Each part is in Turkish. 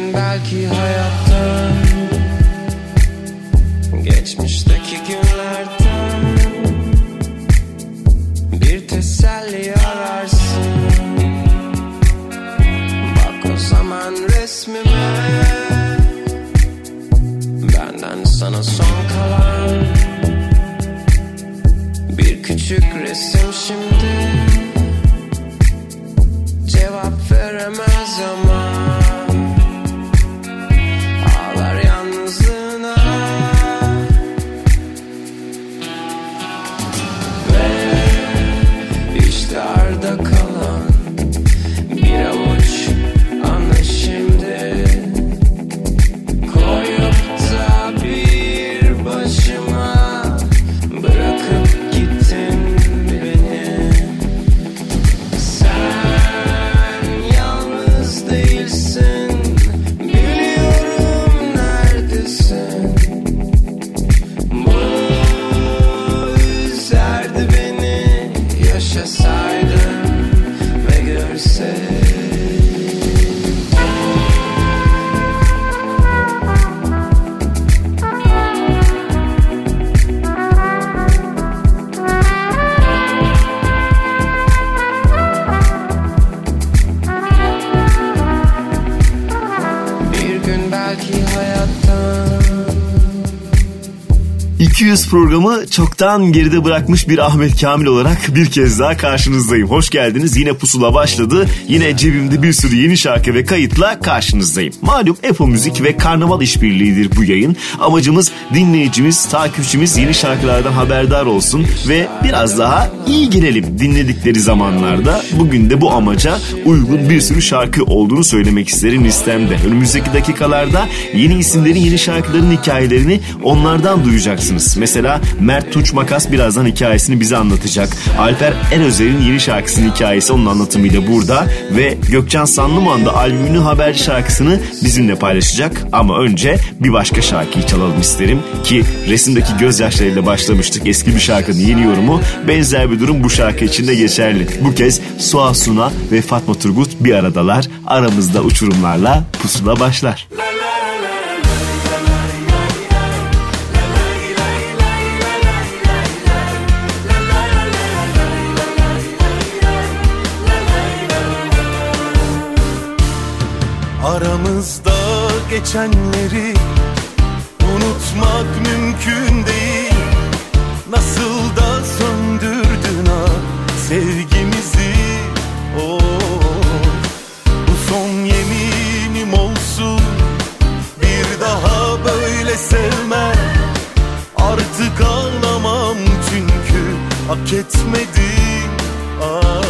Gün belki hayattan Geçmişteki günlerden Bir teselli ararsın. Bak o zaman resmime Benden sana son kalan Bir küçük resim şimdi. Cevap veremez ama 200 programı çoktan geride bırakmış bir Ahmet Kamil olarak bir kez daha karşınızdayım. Hoş geldiniz. Yine pusula başladı. Yine cebimde bir sürü yeni şarkı ve kayıtla karşınızdayım. Malum Apple Müzik ve Karnaval işbirliğidir bu yayın. Amacımız dinleyicimiz, takipçimiz yeni şarkılardan haberdar olsun ve biraz daha iyi girelim dinledikleri zamanlarda. Bugün de bu amaca uygun bir sürü şarkı olduğunu söylemek isterim listemde. Önümüzdeki dakikalarda yeni isimlerin yeni şarkıların hikayelerini onlardan duyacaksınız. Mesela Mert Tunç Makas birazdan hikayesini bize anlatacak. Alper Erözer'in yeni şarkısının hikayesi onun anlatımıyla burada ve Gökcan Sanlıman da albümünün haber şarkısını bizimle paylaşacak. Ama önce bir başka şarkıyı çalalım isterim ki resimdeki gözyaşlarıyla başlamıştık eski bir şarkının yeni yorumu. Benzer bir durum bu şarkı için de geçerli. Bu kez Suha Suna ve Fatma Turgut bir aradalar. Aramızda uçurumlarla pusula başlar. Aramızda geçenleri unutmak mümkün değil. Nasıl da söndürdün ha sevgimizi? Oh. Bu son yeminim olsun. Bir daha böyle sevmem. Artık ağlamam çünkü hak etmedim ah,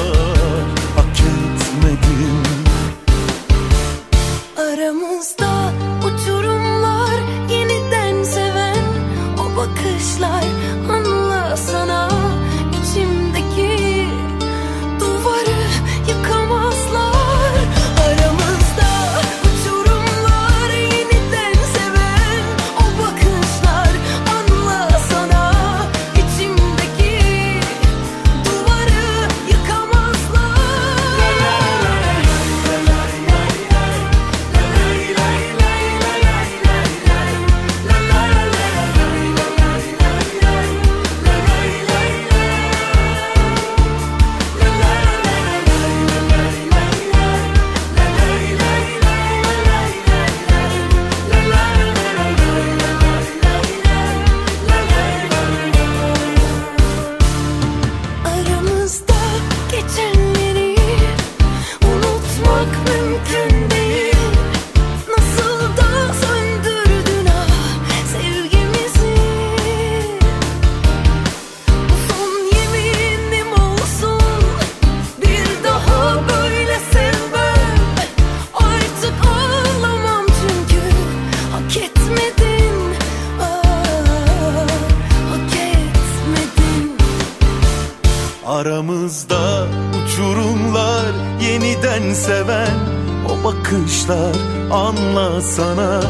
anlasana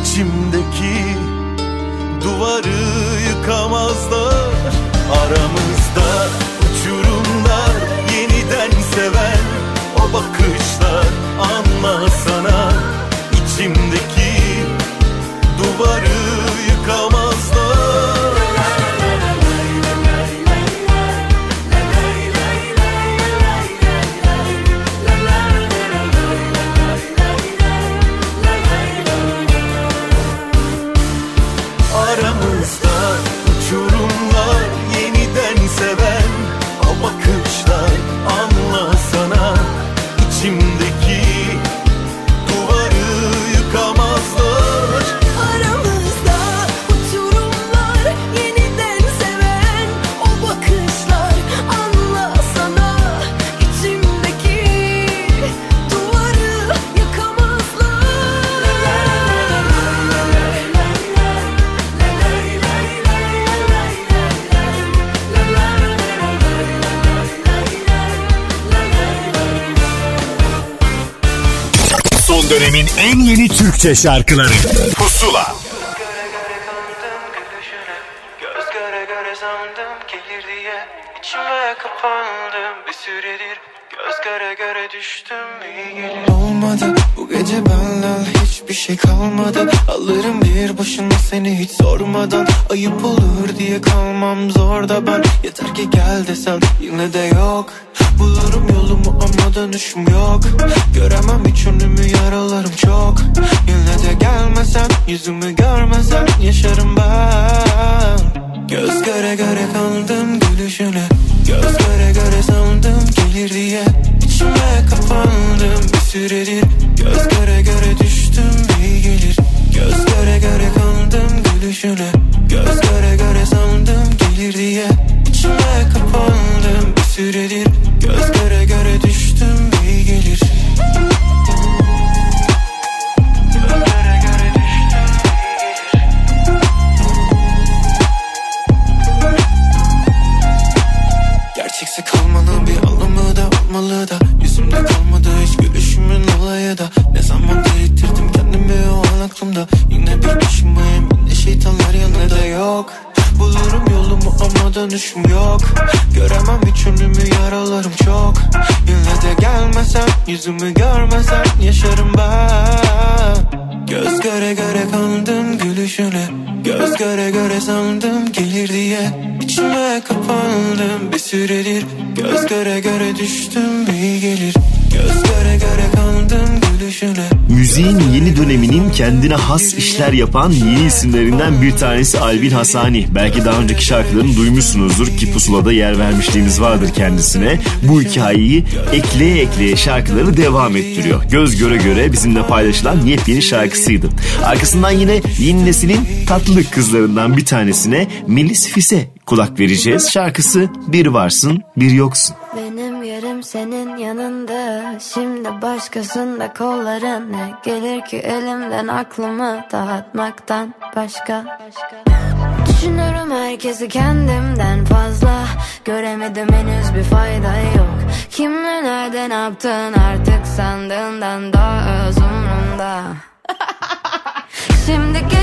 içimdeki en yeni Türkçe şarkıları. Pusula. Göre göre kandım gülüşüne Göz göre göre sandım gelir diye. İçime kapandım bir süredir. Göz göre göre düştüm iyi gelir. Olmadı. Bu gece benden hiçbir şey kalmadı. Alırım bir başına seni hiç sormadan. Ayıp olur diye kalmam zor da ben. Yeter ki gel desen yine de yok Bulurum yolumu ama dönüşüm yok. Göremem hiç önümü yaralarım çok. Yine de gelmesen yüzümü görmesen yaşarım ben. Göz göre göre kaldım gülüşüne. Göz göre göre sandım gelir diye. İçime kapandım bir süredir. Göz göre göre düştüm iyi gelir. Göz göre göre kaldım gülüşüne. Göz göre göre sandım gelir diye. İçime kapandım bir süredir. Göz göre düştüm iyi gelir. Gerçekse kalmanın bir anlamı da olmalı da. Yüzümde kalmadı hiç gülüşümün olayı da. Ne zamandır ittirdim kendimi o an aklımda? Yine bir başımayım yine şeytanlar yanında. Yok yolumu ama dönüşüm yok. Göremem hiç önümü yaralarım çok. Yine de gelmesen yüzümü görmesen yaşarım ben. Göz göre göre kandım gülüşüne. Göz göre göre sandım gelir diye İçime kapandım bir süredir Göz göre göre düştüm iyi gelir Göz göre göre kandım gülüşüne Müziğin yeni döneminin kendine has işler yapan yeni isimlerinden bir tanesi Alvin Hasani. Belki daha önceki şarkılarını duymuşsunuzdur ki pusulada yer vermişliğimiz vardır kendisine. Bu hikayeyi ekleye ekleye şarkıları devam ettiriyor. Göz göre göre bizimle paylaşılan yepyeni şarkısıydı. Arkasından yine yeni neslin tatlı kızlarından bir tanesine Melis Fise kulak vereceğiz. Şarkısı Bir Varsın Bir Yoksun. Benim yerim senin yanında. Şimdi başkasında kolların ne Gelir ki elimden aklımı dağıtmaktan başka? Düşünürüm herkesi kendimden fazla. Göremedim henüz bir fayda yok. Kimle nerede ne yaptın artık sandığından daha öz umrumda Şimdi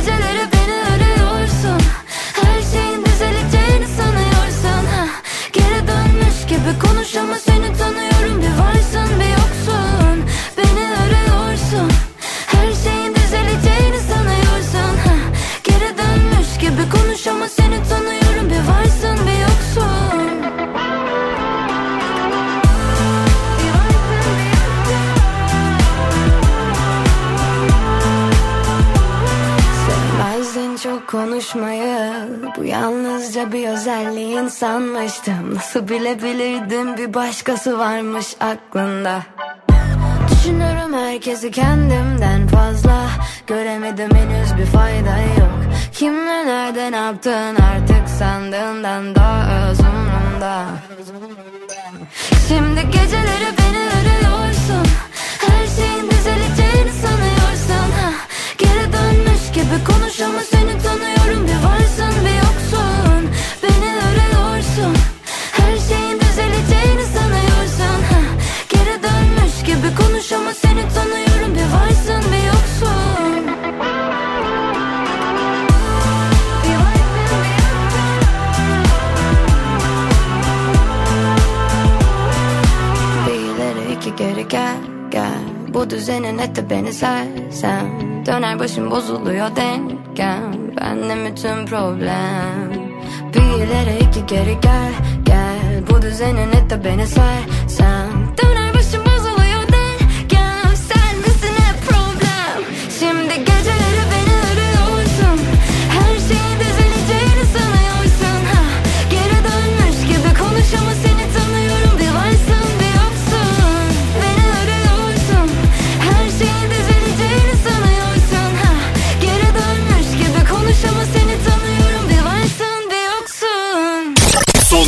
sanmıştım Nasıl bilebilirdim? Bir başkası varmış aklında. Düşünürüm herkesi kendimden fazla. Göremedim henüz bir fayda yok. Kimle nerede ne yaptın artık sandığından daha öz umrumda Şimdi geceleri beni arıyorsun. Her şeyin düzeleceğini sanıyorsun. Ha. Geri dönmüş gibi konuş olmuş ama seni tanıyorum bir varsın bir yoksun. İki geri gel gel. Bu düzenin eti beni sersem. Döner başım bozuluyor dengem Bende bütün problem. Bir ileri iki geri gel gel. Bu düzenin eti beni sersem.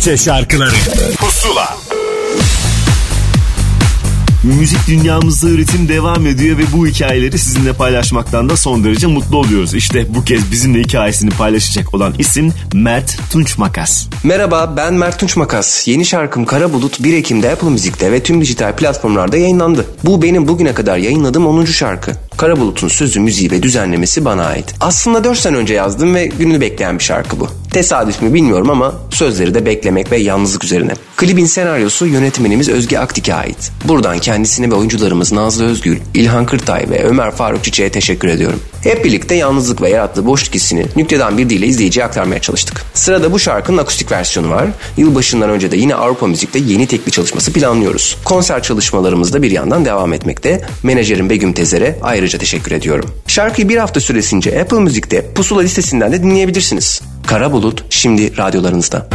Türkçe şarkıları Pusula Müzik dünyamızda üretim devam ediyor ve bu hikayeleri sizinle paylaşmaktan da son derece mutlu oluyoruz. İşte bu kez bizimle hikayesini paylaşacak olan isim Mert Tunç Makas. Merhaba ben Mert Tunç Makas. Yeni şarkım Kara Bulut 1 Ekim'de Apple Müzik'te ve tüm dijital platformlarda yayınlandı. Bu benim bugüne kadar yayınladığım 10. şarkı. Kara Bulut'un sözü, müziği ve düzenlemesi bana ait. Aslında 4 sene önce yazdım ve gününü bekleyen bir şarkı bu. Tesadüf mü bilmiyorum ama sözleri de beklemek ve yalnızlık üzerine. Klibin senaryosu yönetmenimiz Özge Aktik'e ait. Buradan kendisine ve oyuncularımız Nazlı Özgül, İlhan Kırtay ve Ömer Faruk Çiçek'e teşekkür ediyorum. Hep birlikte yalnızlık ve yarattığı boşluk hissini nükteden bir dille izleyiciye aktarmaya çalıştık. Sırada bu şarkının akustik versiyonu var. Yılbaşından önce de yine Avrupa Müzik'te yeni tekli çalışması planlıyoruz. Konser çalışmalarımız da bir yandan devam etmekte. Menajerim Begüm Tezer'e ayrıca teşekkür ediyorum. Şarkıyı bir hafta süresince Apple Müzik'te Pusula listesinden de dinleyebilirsiniz. Kara Bulut şimdi radyolarınızda.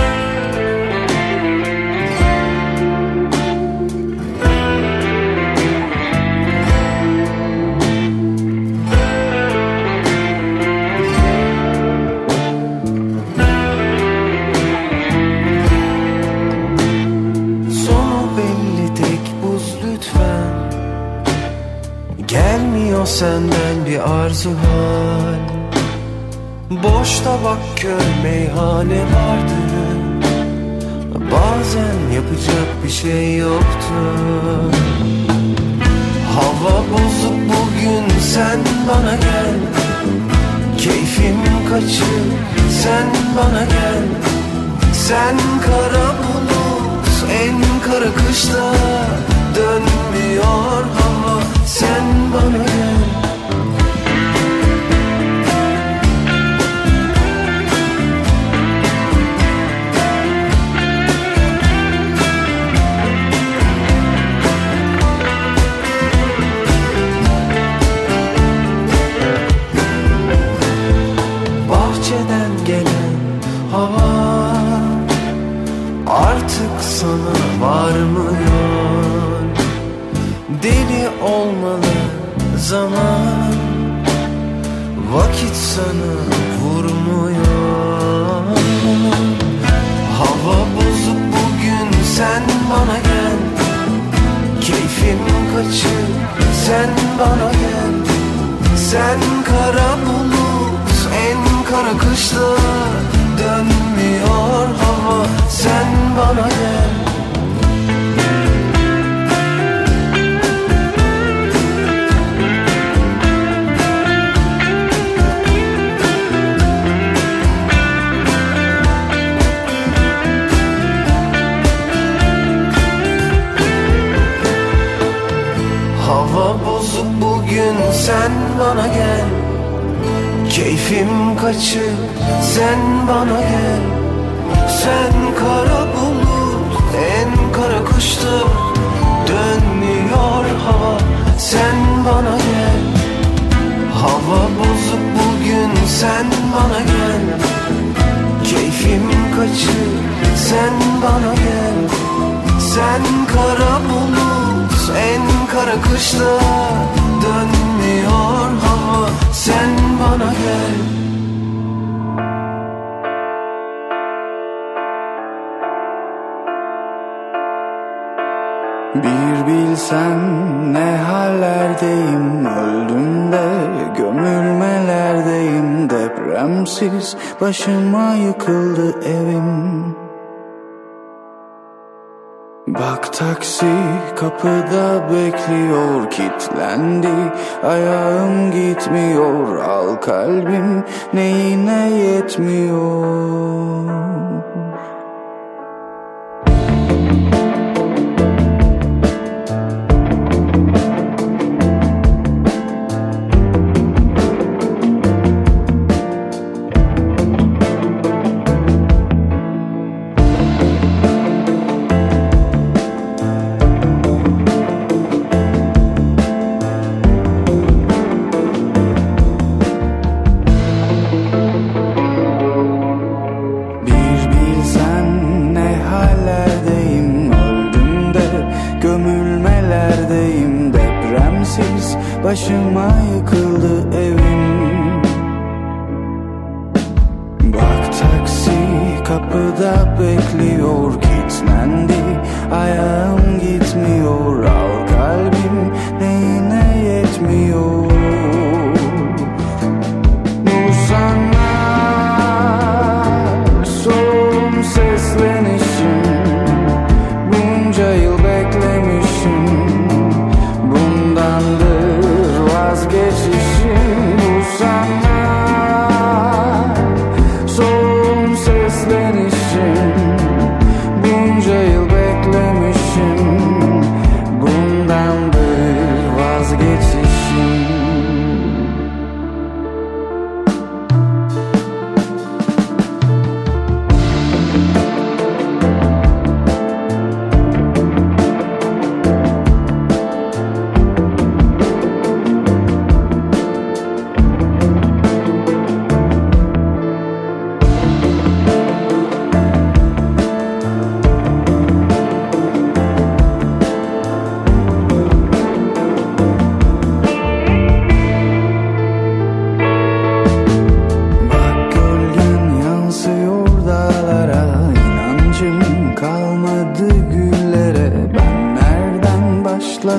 Bana gel. Keyfim kaçır sen bana gel. Sen kara bulut en kara kışta Dönmüyor hava sen bana gel. Hava bozuk bugün sen bana gel. Keyfim kaçır sen bana gel. Sen kara bulut en kara kışta Dönmüyor hava sen bana gel. Bir bilsen ne hallerdeyim. Öldüm de gömülmelerdeyim Depremsiz başıma yıkıldı evim Bak taksi kapıda bekliyor kitlendi Ayağım gitmiyor al kalbim neyine yetmiyor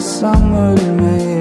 summer May.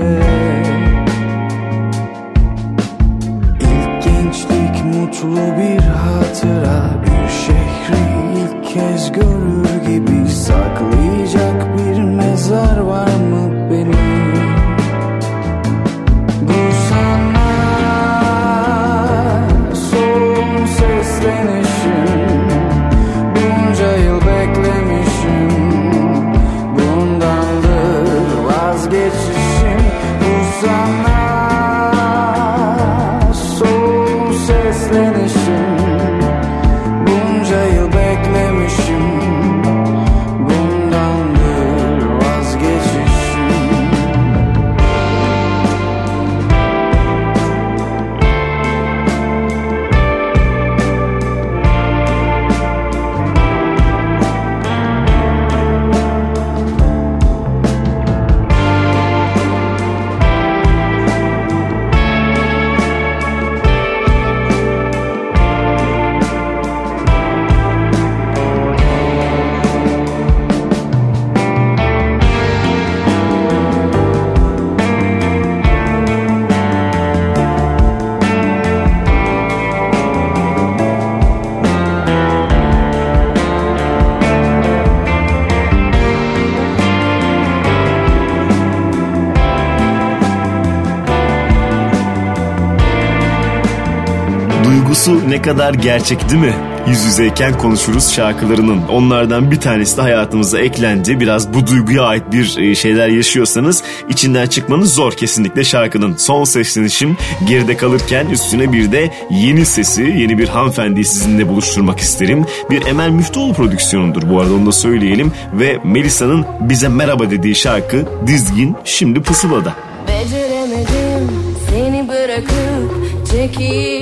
Ne kadar gerçek değil mi? Yüz yüzeyken konuşuruz şarkılarının onlardan bir tanesi de hayatımıza eklendi. Biraz bu duyguya ait bir e, şeyler yaşıyorsanız içinden çıkmanız zor kesinlikle şarkının. Son seslenişim geride kalırken üstüne bir de yeni sesi, yeni bir hanımefendiyi sizinle buluşturmak isterim. Bir Emel Müftüoğlu prodüksiyonudur bu arada onu da söyleyelim. Ve Melisa'nın bize merhaba dediği şarkı Dizgin şimdi pusulada. Beceremedim seni bırakıp çekil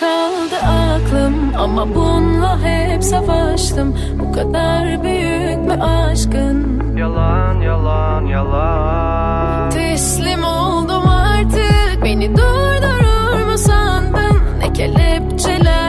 kaldı aklım. Ama bununla hep savaştım. Bu kadar büyük mü aşkın. Yalan yalan yalan. Teslim oldum artık. Beni durdurur mu sandın Ne kelepçeler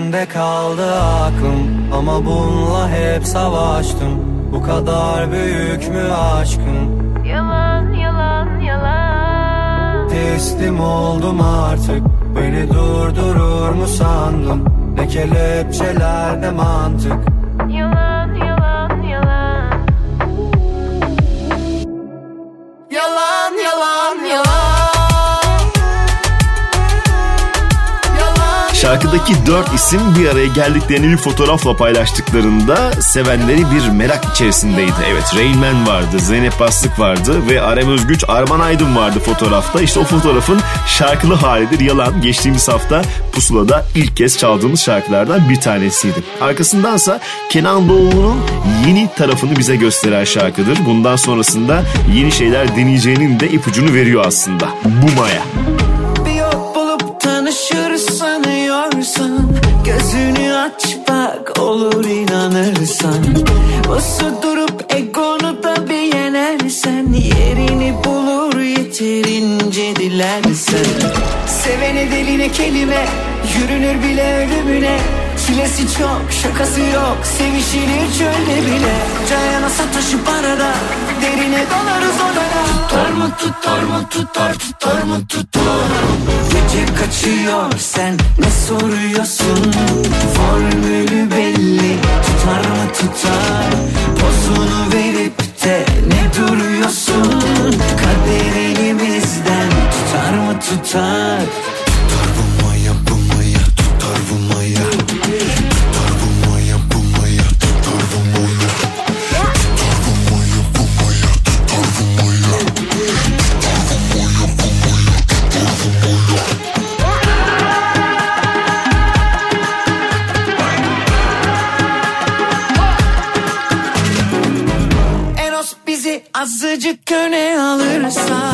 Sende kaldı aklım. Ama bununla hep savaştım. Bu kadar büyük mü aşkın Yalan yalan yalan. Teslim oldum artık. Beni durdurur mu sandın? Ne kelepçeler ne mantık. Yalan yalan yalan. Yalan yalan yalan Şarkıdaki dört isim bir araya geldiklerini bir fotoğrafla paylaştıklarında sevenleri bir merak içerisindeydi. Evet Rain Man vardı, Zeynep Bastık vardı ve Arem Özgüç, Arman Aydın vardı fotoğrafta. İşte o fotoğrafın şarkılı halidir Yalan. Geçtiğimiz hafta Pusula'da ilk kez çaldığımız şarkılardan bir tanesiydi. Arkasındansa Kenan Doğulu'nun yeni tarafını bize gösteren şarkıdır. Bundan sonrasında yeni şeyler deneyeceğinin de ipucunu veriyor aslında. Bumaya. Bir sanıyorsan Gözünü aç bak olur inanırsan. Bası durup egonu da bir yenersen Yerini bulur yeterince dilersen. Sevene deline kelime yürünür bile ölümüne. Çilesi çok şakası yok sevişilir çölde bile. Cayana sataşıp arada derine dalarız odana Tutar mı tutar mı tutar tutar mı tutar Gece kaçıyor. Sen ne soruyorsun? Formülü belli. Tutar mı tutar? Pozunu verip de ne duruyorsun? Kader elimizden tutar mı tutar? Tutar bu azıcık öne alırsa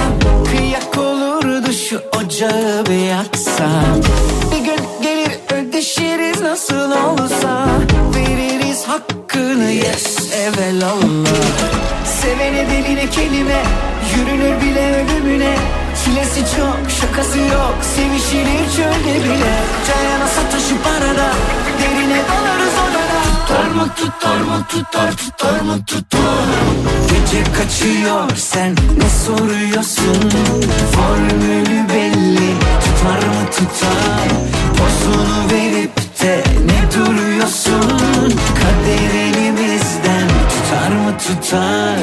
Kıyak olurdu şu ocağı bir yaksa. Bir gün gelir ödeşiriz nasıl olsa Veririz hakkını yes evelallah Sevene diline kelime yürünür bile ölümüne. Çilesi çok şakası yok sevişilir çölde bile. Cayana sataşıp arada derine dalarız odana Tutar mı tutar mı tutar tutar mı tutar Gece kaçıyor. Sen ne soruyorsun? Formülü belli. Tutar mı tutar? Pozunu verip de ne duruyorsun? Kader elimizden tutar mı tutar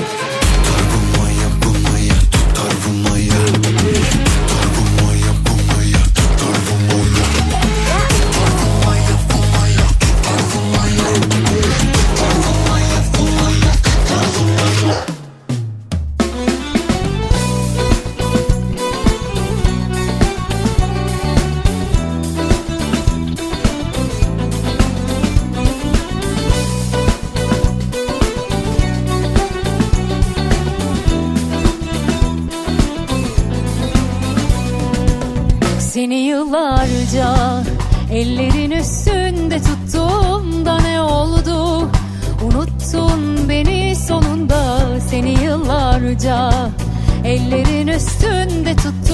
ellerin üstünde tuttum da ne oldu? Unuttun beni sonunda seni yıllarca Ellerin üstünde tuttum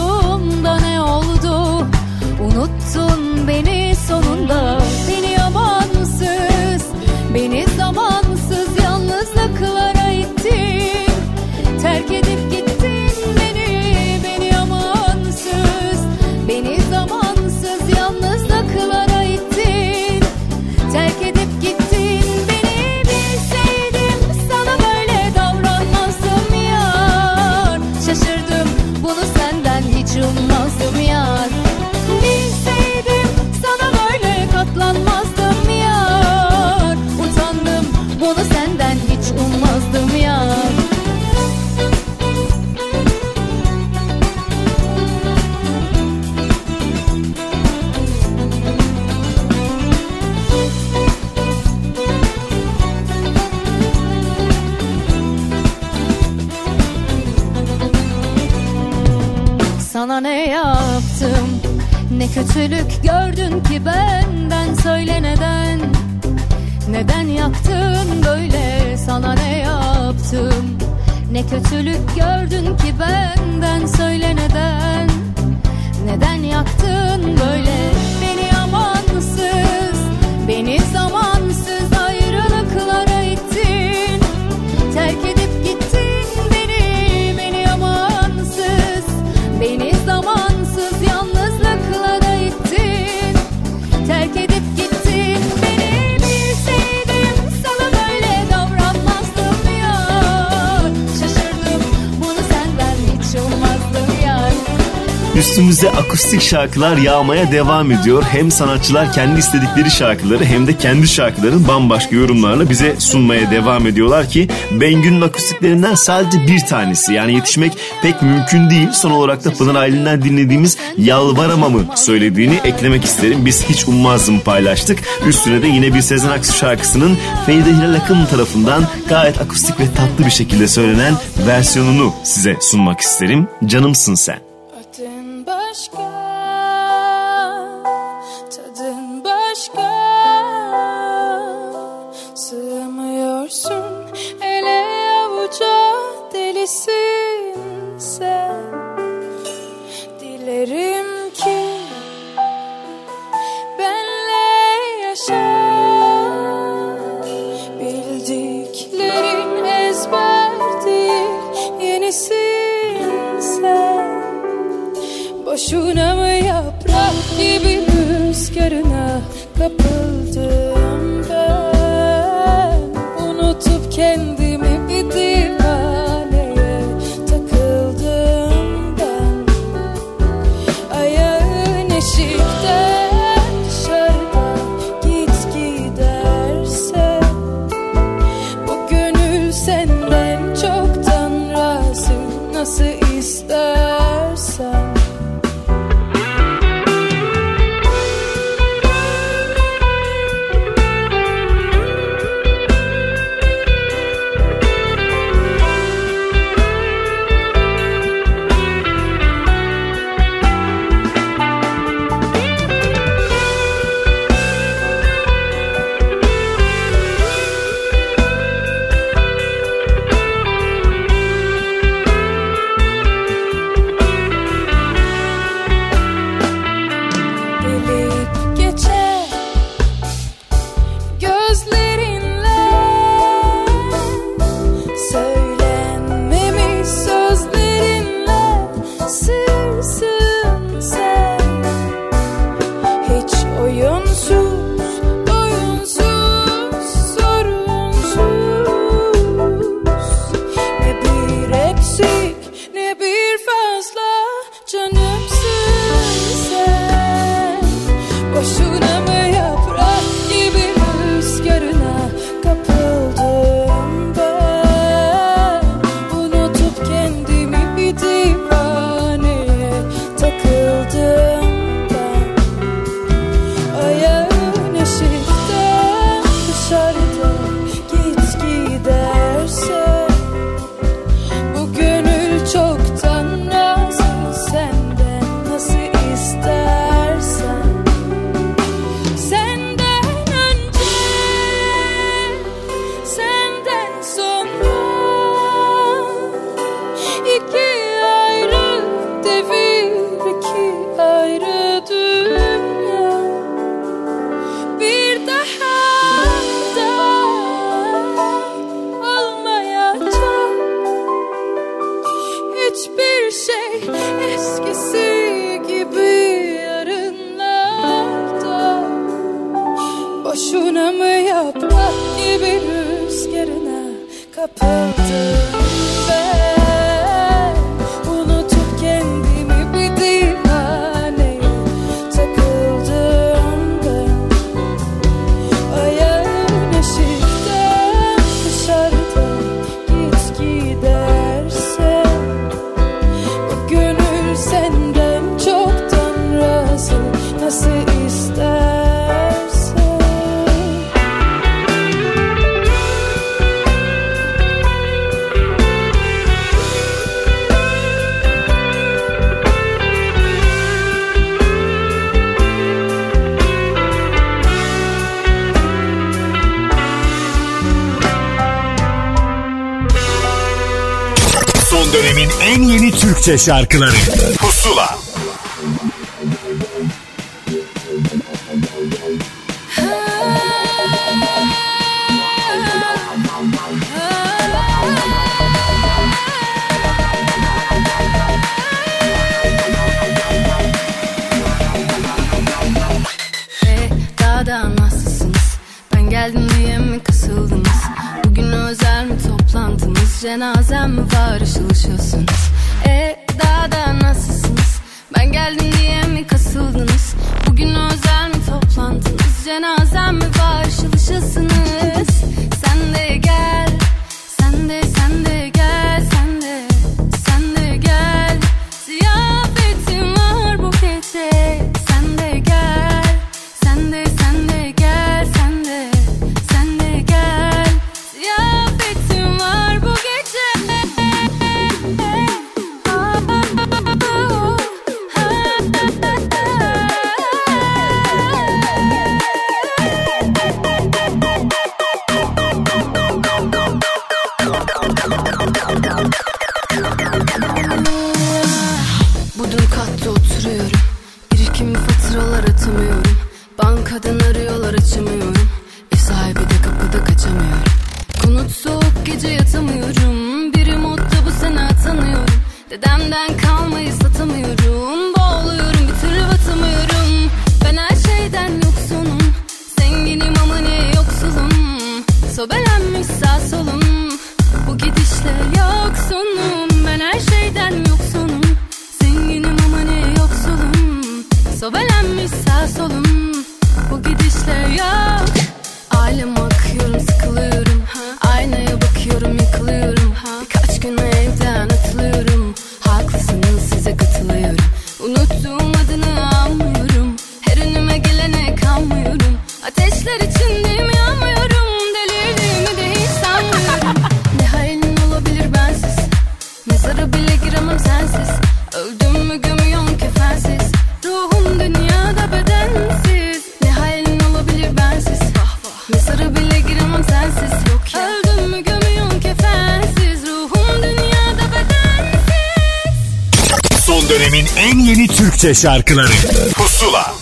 Ne kötülük gördün ki benden Söyle neden? Neden yaktın böyle Sana ne yaptım? Ne kötülük gördün ki benden Söyle neden? Neden yaktın böyle? Beni amansız Beni zamansız Üstümüze akustik şarkılar yağmaya devam ediyor. Hem sanatçılar kendi istedikleri şarkıları hem de kendi şarkıların bambaşka yorumlarla bize sunmaya devam ediyorlar ki Bengü'nün akustiklerinden sadece bir tanesi. Yani yetişmek pek mümkün değil. Son olarak da Pınar Aylin'den dinlediğimiz Yalvaramam'ı söylediğini eklemek isterim. Biz hiç ummazdım paylaştık. Üstüne de yine bir Sezen Aksu şarkısının Feride Hilal Akın tarafından gayet akustik ve tatlı bir şekilde söylenen versiyonunu size sunmak isterim. Canımsın sen. özel mi toplantınız? Cenazem mi var? Işılışıyorsunuz? E da nasılsınız? Ben geldim diye mi kasıldınız? Bugün özel mi toplantınız? Cenazem mi var? Türkçe şarkıları Pusula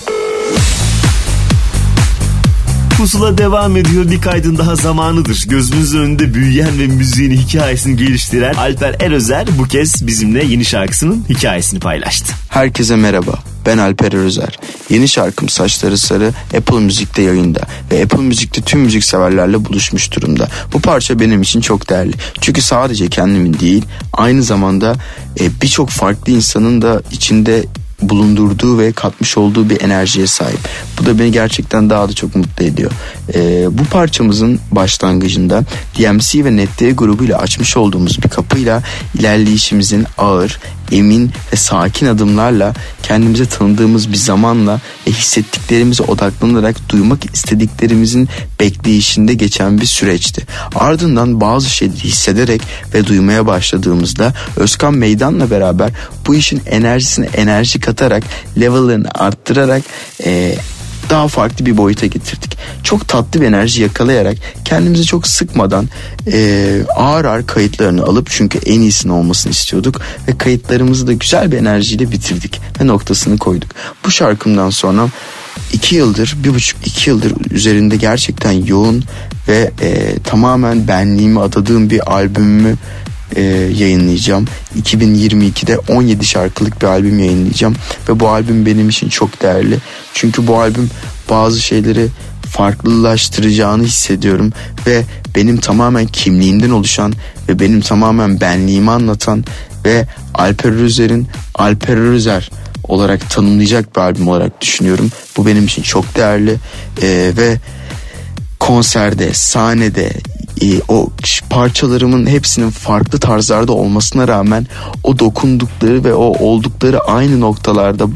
Pusula devam ediyor. Bir kaydın daha zamanıdır. Gözümüzün önünde büyüyen ve müziğin hikayesini geliştiren Alper Erözer bu kez bizimle yeni şarkısının hikayesini paylaştı. Herkese merhaba. Ben Alper Özer. Yeni şarkım Saçları Sarı Apple Müzik'te yayında ve Apple Müzik'te tüm müzik severlerle buluşmuş durumda. Bu parça benim için çok değerli. Çünkü sadece kendimin değil aynı zamanda e, birçok farklı insanın da içinde bulundurduğu ve katmış olduğu bir enerjiye sahip. Bu da beni gerçekten daha da çok mutlu ediyor. Ee, bu parçamızın başlangıcında DMC ve NetD grubuyla açmış olduğumuz bir kapıyla ilerleyişimizin ağır, emin ve sakin adımlarla kendimize tanıdığımız bir zamanla ve hissettiklerimize odaklanarak duymak istediklerimizin bekleyişinde geçen bir süreçti. Ardından bazı şeyleri hissederek ve duymaya başladığımızda Özkan Meydan'la beraber bu işin enerjisine enerji katarak level'ını arttırarak eee daha farklı bir boyuta getirdik. Çok tatlı bir enerji yakalayarak kendimizi çok sıkmadan e, ağır ağır kayıtlarını alıp çünkü en iyisini olmasını istiyorduk ve kayıtlarımızı da güzel bir enerjiyle bitirdik ve noktasını koyduk. Bu şarkımdan sonra iki yıldır bir buçuk iki yıldır üzerinde gerçekten yoğun ve e, tamamen benliğimi adadığım bir albümümü e, yayınlayacağım. 2022'de 17 şarkılık bir albüm yayınlayacağım ve bu albüm benim için çok değerli. Çünkü bu albüm bazı şeyleri farklılaştıracağını hissediyorum ve benim tamamen kimliğimden oluşan ve benim tamamen benliğimi anlatan ve Alper Özer'in Alper Özer olarak tanımlayacak bir albüm olarak düşünüyorum. Bu benim için çok değerli Ee, ve konserde, sahnede e, o parçalarımın hepsinin farklı tarzlarda olmasına rağmen o dokundukları ve o oldukları aynı noktalarda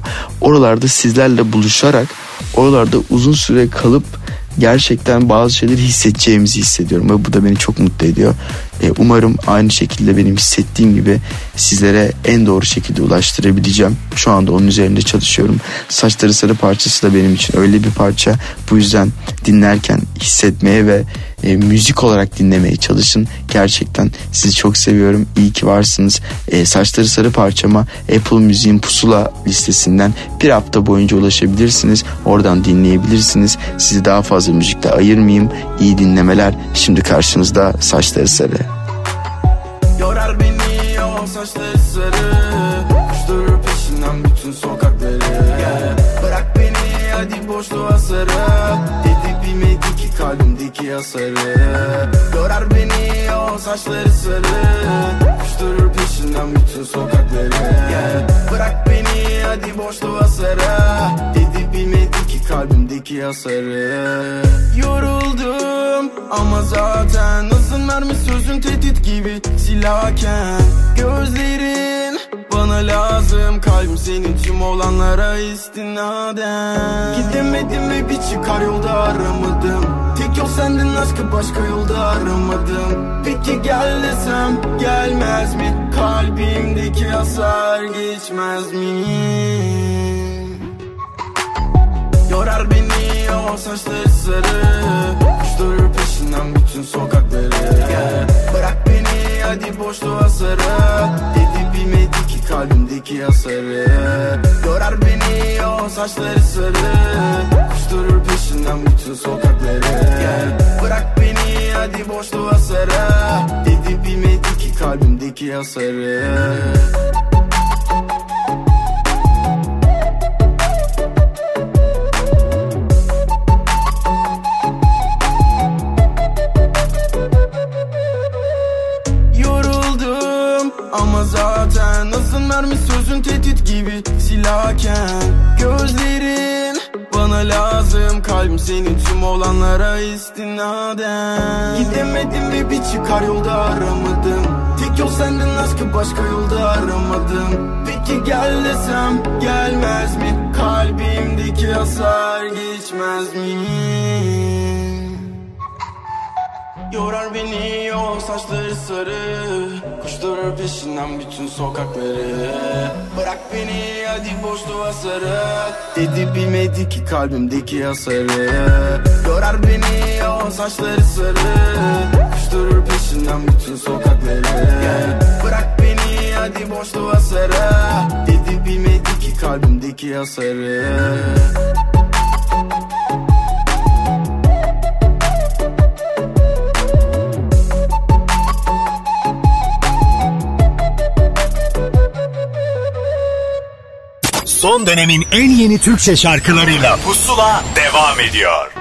oralarda sizlerle buluşarak oralarda uzun süre kalıp gerçekten bazı şeyleri hissedeceğimizi hissediyorum ve bu da beni çok mutlu ediyor. E, umarım aynı şekilde benim hissettiğim gibi sizlere en doğru şekilde ulaştırabileceğim. Şu anda onun üzerinde çalışıyorum. Saçları Sarı parçası da benim için öyle bir parça. Bu yüzden dinlerken hissetmeye ve e, müzik olarak dinlemeye çalışın. Gerçekten sizi çok seviyorum. İyi ki varsınız. E, Saçları Sarı parçama Apple Müziğin pusula listesinden bir hafta boyunca ulaşabilirsiniz. Oradan dinleyebilirsiniz. Sizi daha fazla müzikle ayırmayayım. İyi dinlemeler. Şimdi karşınızda Saçları Sarı. Yorar beni o saçları sarı. Koşturur peşinden bütün sokakları. Bırak beni hadi boşluğa sarı. Dedi bilmedi ki kalbimdeki hasarı. Yorar beni o saçları sarı. Koşturur peşinden bütün sokakları. Bırak beni hadi boşluğa sarı. Dedi bilmedi ki kalbimdeki hasarı. Yoruldum ama zaten Hızın mermi sözün tehdit gibi silahken Gözlerin bana lazım Kalbim senin tüm olanlara istinaden. Gidemedim ve bir çıkar yolda aramadım. Tek yol sendin aşkı başka yolda aramadım. Peki gel desem gelmez mi? Kalbimdeki hasar geçmez mi? Yorar beni o saçları sarı. Koşturur peşinden bütün sokakları Bırak beni hadi boşluğa sarı. Dedi bilmedi ki kalbimdeki hasarı. Yorar beni o saçları sarı. Koşturur peşinden bütün sokakları Bırak beni hadi boşluğa sarı. Dedi bilmedi ki kalbimdeki hasarı gibi silahken Gözlerin bana lazım Kalbim senin tüm olanlara istinaden Gidemedim ve bir çıkar yolda aramadım Tek yol sendin aşkı başka yolda aramadım Peki gel desem gelmez mi? Kalbimdeki hasar geçmez mi? Yorar beni o saçları sarı. Koşturur peşinden bütün sokakları. Bırak beni hadi boşluğa sarı. Dedi bilmedi ki kalbimdeki hasarı. Yorar beni o saçları sarı. Koşturur peşinden bütün sokakları. Bırak beni hadi boşluğa sarı. Dedi bilmedi ki kalbimdeki hasarı Son dönemin en yeni Türkçe şarkılarıyla Pusula devam ediyor.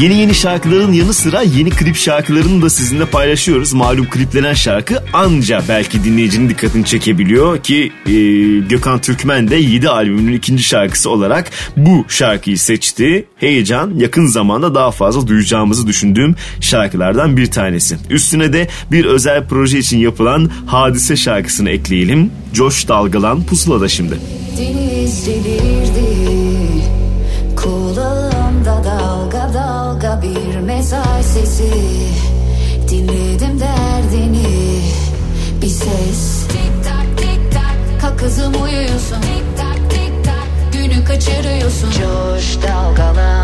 Yeni yeni şarkıların yanı sıra yeni klip şarkılarını da sizinle paylaşıyoruz. Malum kliplenen şarkı anca belki dinleyicinin dikkatini çekebiliyor ki e, Gökhan Türkmen de 7 albümünün ikinci şarkısı olarak bu şarkıyı seçti. Heyecan yakın zamanda daha fazla duyacağımızı düşündüğüm şarkılardan bir tanesi. Üstüne de bir özel proje için yapılan Hadise şarkısını ekleyelim. Coş Dalgalan Pusula'da şimdi. Deniz mezar sesi. Dinledim derdini. Bir ses. Tik tak tik tak. Kalk kızım uyuyorsun. Tik tak tik tak. Günü kaçırıyorsun. Coş dalgalan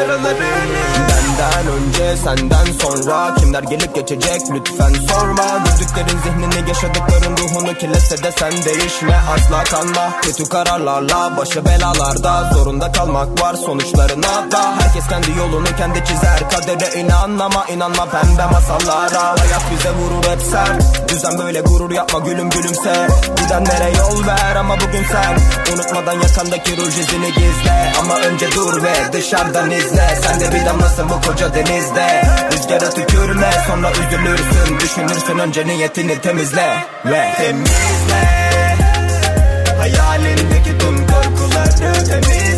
yaralarını. Benden önce senden sonra Kimler gelip geçecek? Lütfen sorma. Gördüklerin zihnini yaşadıkların ruhunu kirletse de sen değişme. Asla kanma. Kötü kararlarla Başı belalarda zorunda kalmak var sonuçlarına da. Herkes kendi yolunu kendi çizer. Kadere inan ama inanma pembe masallara. Hayat bize vurur hep sert Düzen böyle gurur yapma gülüm gülümse. Gidenlere yol ver ama bugün sen. Unutmadan yakandaki ruj izini gizle. Ama önce dur ve dışarıdan izle Sen de bir damlasın bu koca denizde. Rüzgara tükürme sonra üzülürsün. Düşünürsün önce niyetini temizle. Ve temizle. Hayalindeki tüm korkuları temizle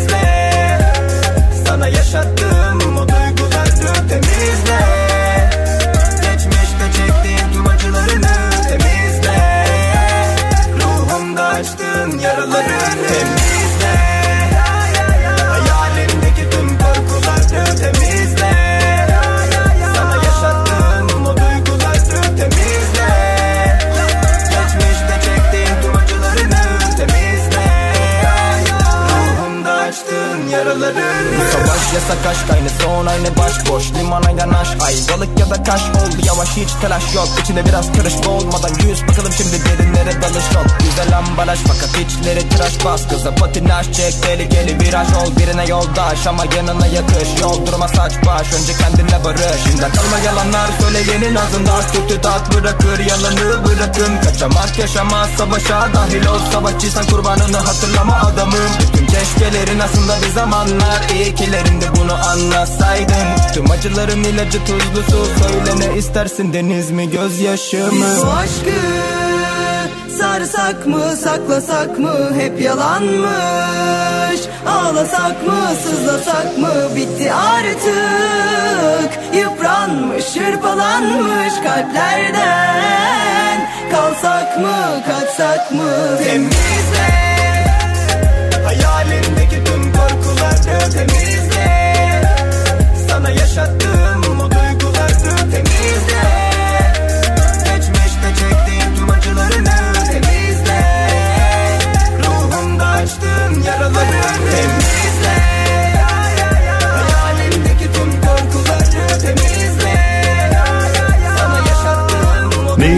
Yasak aşk aynı son aynı başboş Limana yanaş ay. Balık ya da kaş oldu Yavaş hiç telaş yok. İçinde biraz karış olmadan Yüz. Bakalım şimdi derinlere dalış yok Güzel ambalaj fakat içleri tıraş bas. Kıza patinaj çek tehlikeli viraj ol. Birine yoldaş ama yanına yakış. Yol durma saç baş önce kendinle barış. Şimdi kalma yalanlar söyleyenin ağzında Kötü tat bırakır. Yalanı bırakın Kaçamak yaşamaz. Savaşa dahil ol Savaşçıysan kurbanını hatırlama adamım. Bütün keşkelerin aslında bir zamanlar. İyikilerinde de bunu anlasaydın. Tüm acıların ilacı tuzlu su Söyle ne istersin deniz mi gözyaşı mı Biz bu aşkı sarsak mı saklasak mı? Hep yalanmış. Ağlasak mı sızlasak mı? Bitti artık. Yıpranmış şırpalanmış kalplerden. Kalsak mı kaçsak mı? Temizle.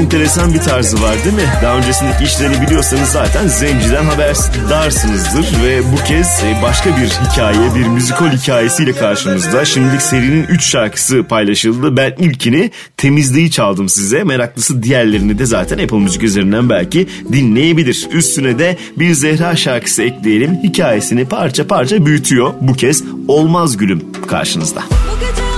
enteresan bir tarzı var değil mi? Daha öncesindeki işlerini biliyorsanız zaten Zenci'den haberdarsınızdır ve bu kez e, başka bir hikaye, bir müzikal hikayesiyle karşımızda. Şimdilik serinin 3 şarkısı paylaşıldı. Ben ilkini temizliği çaldım size. Meraklısı diğerlerini de zaten Apple Müzik üzerinden belki dinleyebilir. Üstüne de bir Zehra şarkısı ekleyelim. Hikayesini parça parça büyütüyor. Bu kez Olmaz Gülüm karşınızda. Bu gece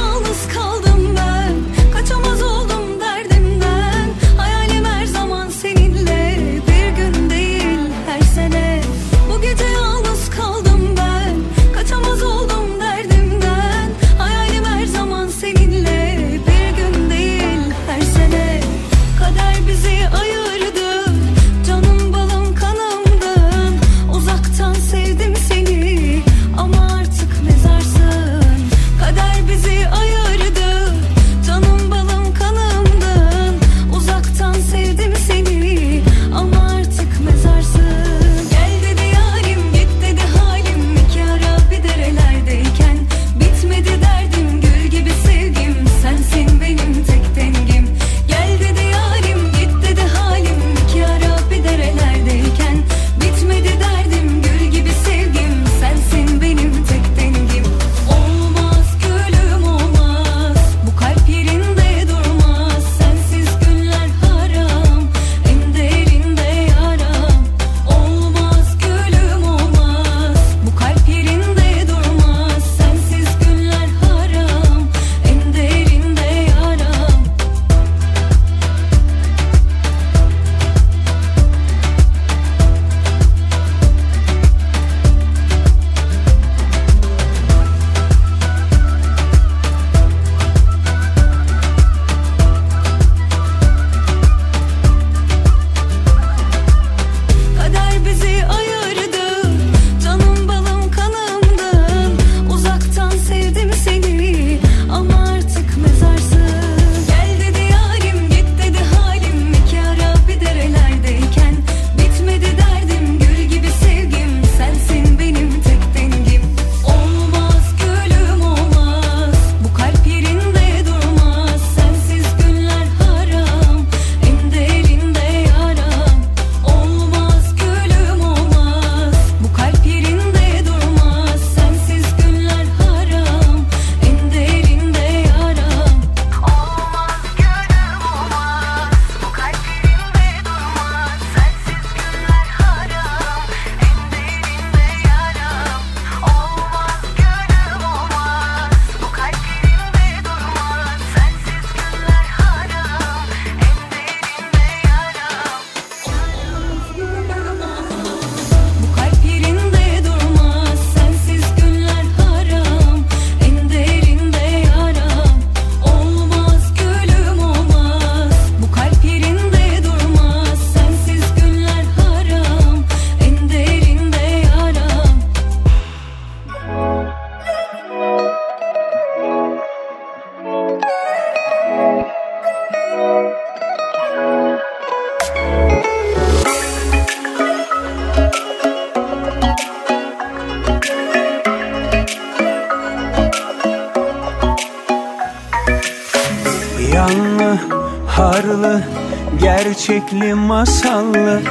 masallı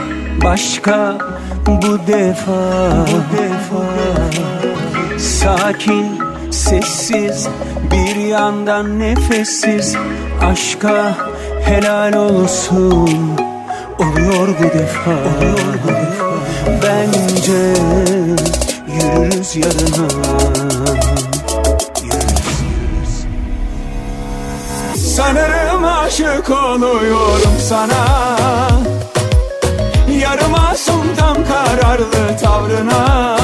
başka bu defa. Bu defa sakin sessiz bir yandan nefessiz. Aşka helal olsun oluyor bu defa oluyor bu defa. Bence yürürüz yarına. Sanırım aşık oluyorum sana. Yarım asum tam kararlı tavrına.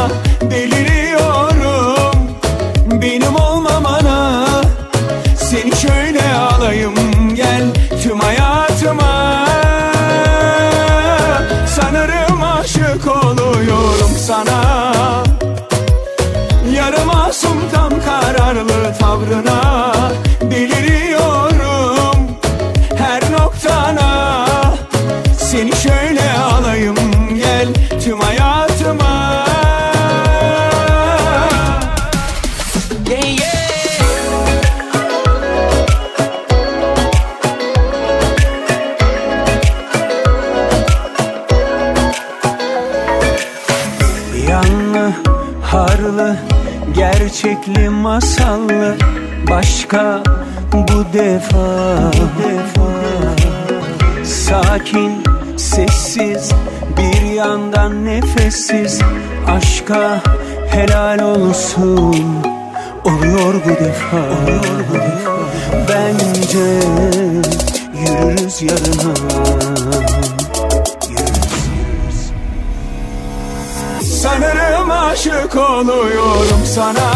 Masallı Başka bu defa, bu defa Sakin, sessiz, bir yandan nefessiz. Aşka helal olsun. Oluyor bu defa, oluyor bu defa. Bence yürürüz yarına Sanırım aşık oluyorum sana.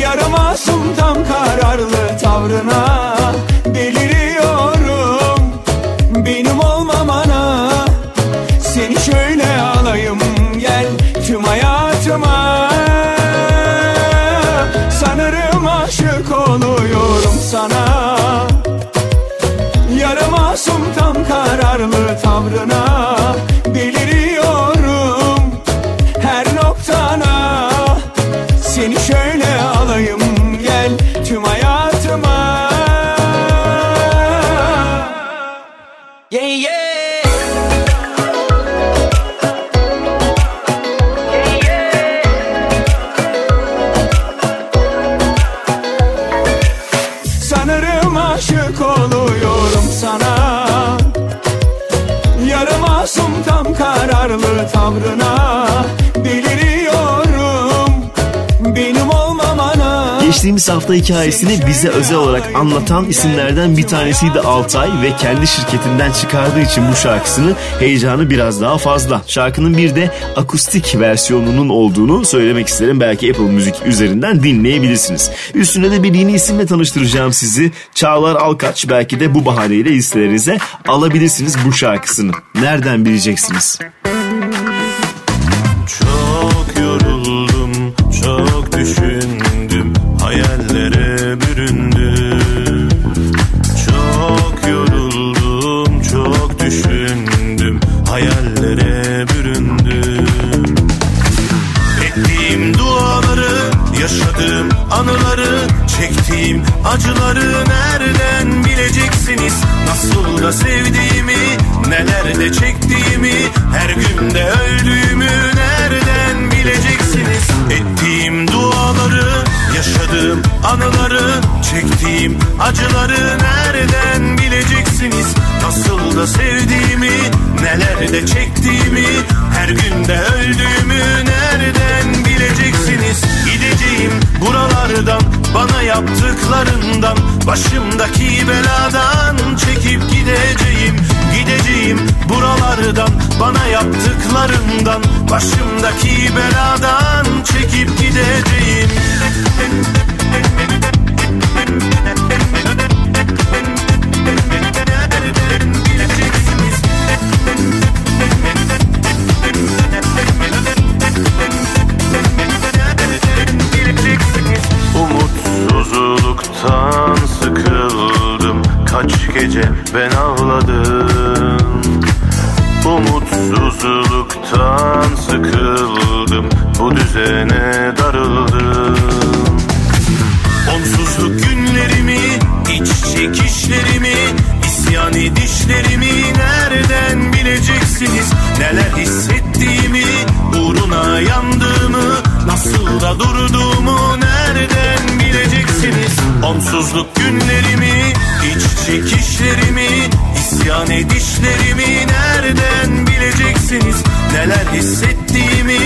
Yarım masum tam kararlı tavrına. Deliriyorum benim olmamana. Seni şöyle alayım gel tüm hayatıma. Sanırım aşık oluyorum sana. Yarım masum tam kararlı tavrına aşık oluyorum sana. Yarım masum tam kararlı tavrına Geçtiğimiz hafta hikayesini bize özel olarak anlatan isimlerden bir tanesiydi Altay ve kendi şirketinden çıkardığı için bu şarkısını heyecanı biraz daha fazla. Şarkının bir de akustik versiyonunun olduğunu söylemek isterim. Belki Apple Müzik üzerinden dinleyebilirsiniz. Üstüne de bir yeni isimle tanıştıracağım sizi. Çağlar Alkaç belki de bu bahaneyle listelerinize alabilirsiniz bu şarkısını. Nereden bileceksiniz? Çok acıları nereden bileceksiniz? Nasıl da sevdiğimi, neler de çektiğimi, her günde öldüğümü nereden bileceksiniz? Ettiğim duaları, yaşadığım anıları, çektiğim acıları nereden bileceksiniz? Nasıl da sevdiğimi, neler de çektiğimi, her günde öldüğümü nereden bileceksiniz? Buralardan, bana yaptıklarından, başımdaki beladan çekip gideceğim. Gideceğim buralardan, bana yaptıklarından, başımdaki beladan çekip gideceğim. Gece ben ağladım. Umutsuzluktan sıkıldım Bu düzene darıldım. Onsuzluk günlerimi iç çekişlerimi isyan edişlerimi nereden bileceksiniz? Neler hissettiğimi uğruna yandığımı Nasıl da durduğumu nereden bileceksiniz? Onsuzluk çekişlerimi isyan edişlerimi nereden bileceksiniz? Neler hissettiğimi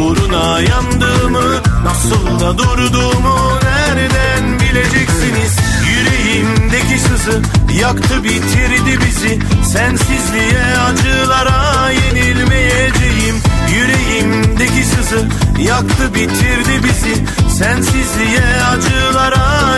uğruna yandığımı Nasıl da durduğumu nereden bileceksiniz? Yüreğimdeki sızı yaktı bitirdi bizi. Sensizliğe acılara yenilmeyeceğim. Yüreğimdeki sızı yaktı bitirdi bizi. Sensizliğe acılara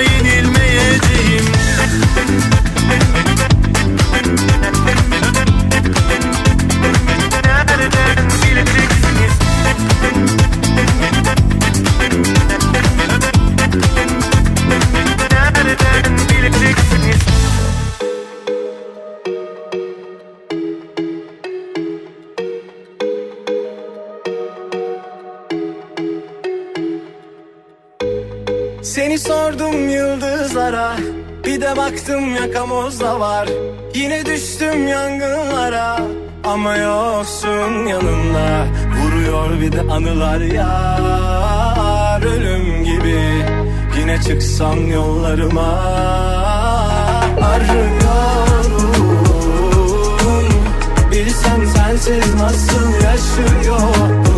yakamozda var. Yine düştüm yangınlara Ama yoksun yanımda. Vuruyor bir de anılar yar Ölüm gibi. Yine çıksam yollarıma Arıyorum. Bilsem sensiz nasıl yaşıyorum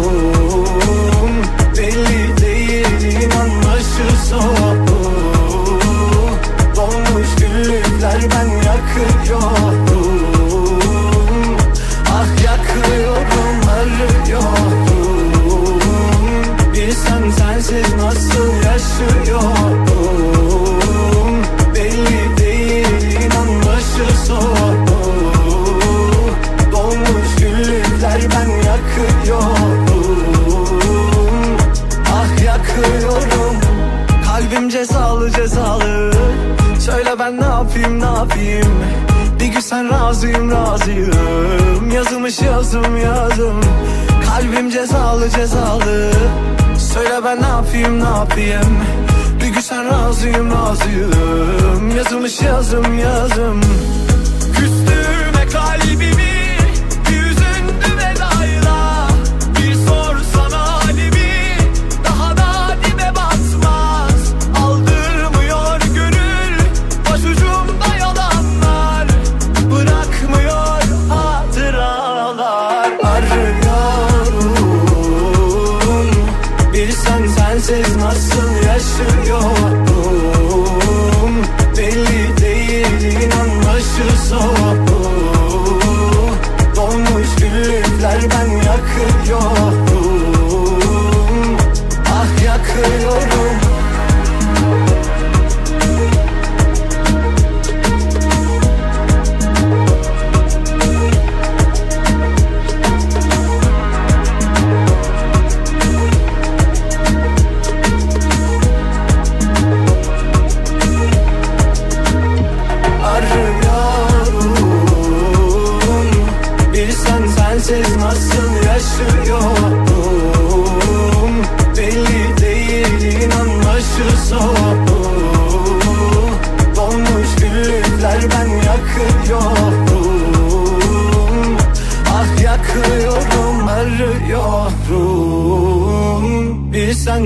yapayım Bir gün sen razıyım razıyım. Yazılmış yazım yazım Kalbim cezalı cezalı. Söyle ben ne yapayım ne yapayım? Bir gün sen razıyım razıyım. Yazılmış yazım yazım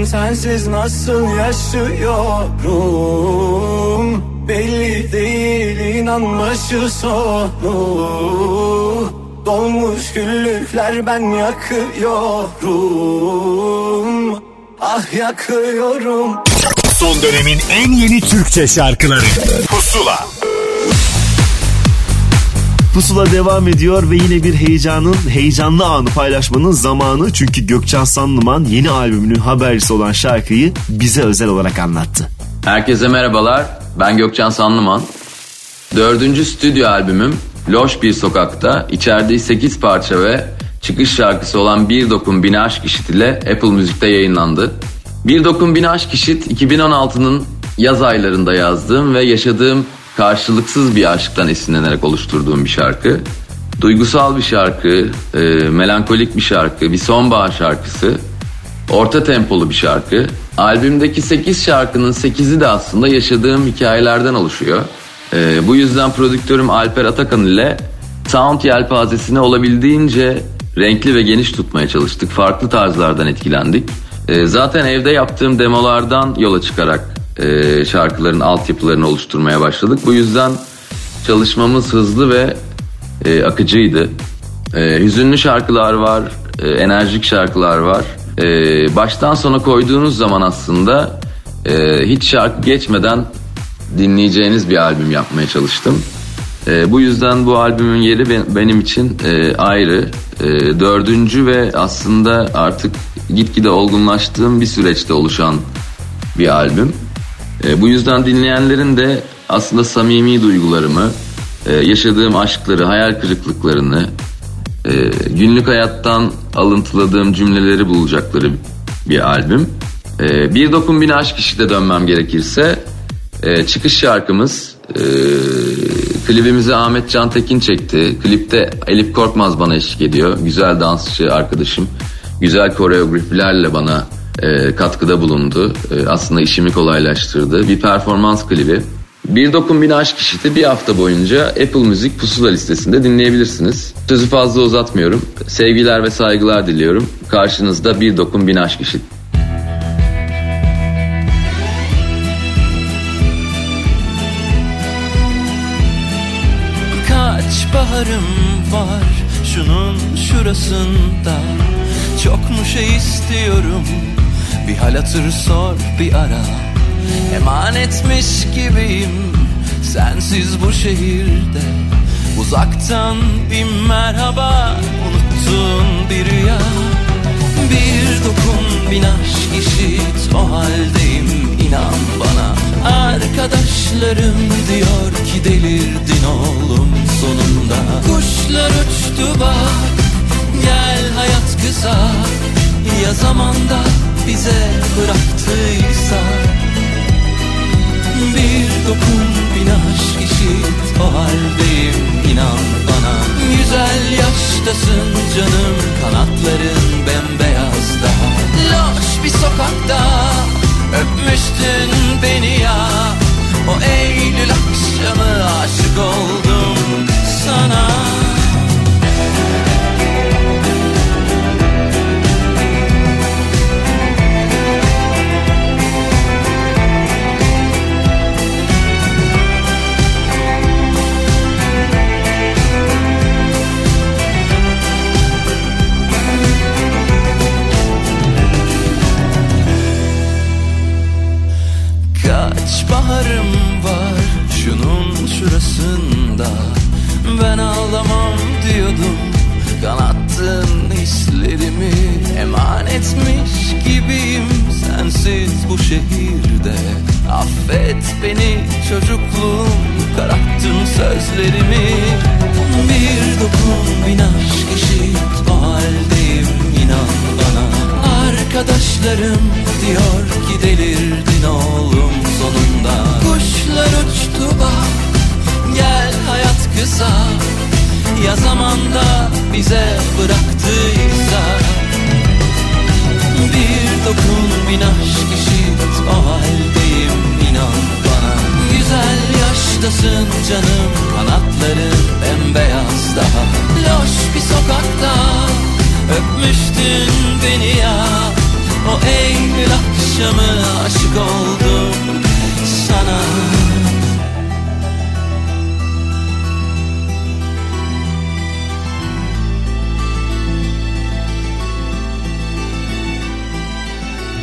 Bilsen sensiz nasıl yaşıyorum? Belli değil inan başı sonu Dolmuş güllükler ben yakıyorum. Ah yakıyorum. Son dönemin en yeni Türkçe şarkıları. Pusula Pusula devam ediyor ve yine bir heyecanın, heyecanlı anı paylaşmanın zamanı. Çünkü Gökçen Sanlıman yeni albümünün habercisi olan şarkıyı bize özel olarak anlattı. Herkese merhabalar. Ben Gökçen Sanlıman. Dördüncü stüdyo albümüm Loş Bir Sokak'ta içerdiği 8 parça ve çıkış şarkısı olan Bir Dokun Bin Aşk İşit ile Apple Müzik'te yayınlandı. Bir Dokun Bin Aşk İşit 2016'nın yaz aylarında yazdığım ve yaşadığım karşılıksız bir aşktan esinlenerek oluşturduğum bir şarkı. Duygusal bir şarkı, e, melankolik bir şarkı, bir sonbahar şarkısı. Orta tempolu bir şarkı. Albümdeki 8 şarkının 8'i de aslında yaşadığım hikayelerden oluşuyor. Ee, bu yüzden prodüktörüm Alper Atakan ile sound yelpazesini olabildiğince renkli ve geniş tutmaya çalıştık. Farklı tarzlardan etkilendik. Ee, zaten evde yaptığım demolardan yola çıkarak e, şarkıların altyapılarını oluşturmaya başladık. Bu yüzden çalışmamız hızlı ve e, akıcıydı. E, hüzünlü şarkılar var, e, enerjik şarkılar var. E, baştan sona koyduğunuz zaman aslında e, hiç şarkı geçmeden dinleyeceğiniz bir albüm yapmaya çalıştım. E, bu yüzden bu albümün yeri ben- benim için e, ayrı. E, dördüncü ve aslında artık gitgide olgunlaştığım bir süreçte oluşan bir albüm. E, bu yüzden dinleyenlerin de aslında samimi duygularımı, e, yaşadığım aşkları, hayal kırıklıklarını, e, günlük hayattan alıntıladığım cümleleri bulacakları bir albüm. E, bir dokun bin aşk işite dönmem gerekirse e, çıkış şarkımız e, klibimizi Ahmet Can Tekin çekti. Klipte Elif Korkmaz bana eşlik ediyor. Güzel dansçı arkadaşım. Güzel koreografilerle bana e, katkıda bulundu. E, aslında işimi kolaylaştırdı. Bir performans klibi. Bir Dokun Bin Aşk İşit'i bir hafta boyunca Apple Müzik Pusula listesinde dinleyebilirsiniz. Sözü fazla uzatmıyorum. Sevgiler ve saygılar diliyorum. Karşınızda Bir Dokun Bin Aşk İşit. Kaç baharım var şunun şurasında Çok mu şey istiyorum. Bir hal hatır sor bir ara. Emanetmiş gibiyim. Sensiz bu şehirde. Uzaktan bir merhaba. Unuttun bir rüya. Bir dokun bin aşk işit. O haldeyim inan bana. Arkadaşlarım diyor ki delirdin oğlum sonunda. Kuşlar uçtu bak gel hayat kısa Ya zamanda bize bıraktıysa. Bir dokun bin aşk işit o haldeyim inan bana. Güzel yaştasın canım kanatların bembeyaz daha. Loş bir sokakta öpmüştün beni ya. O Eylül akşamı aşık oldum sana baharım var. Şunun şurasında Ben ağlamam diyordum. Kanattın hislerimi Emanetmiş gibiyim. Sensiz bu şehirde Affet beni çocukluğum. Kararttın sözlerimi. Bir dokun bin aşk eşit O haldeyim inan bana. Arkadaşlarım diyor ki delirdin oğlum sonunda. Kuşlar uçtu bak gel hayat kısa. Ya zamanda bize bıraktıysa Bir dokun bin aşk eşit o haldeyim inan bana. Güzel yaştasın canım kanatların bembeyaz daha. Loş bir sokakta öpmüştün beni ya. O Eylül akşamı aşık oldum sana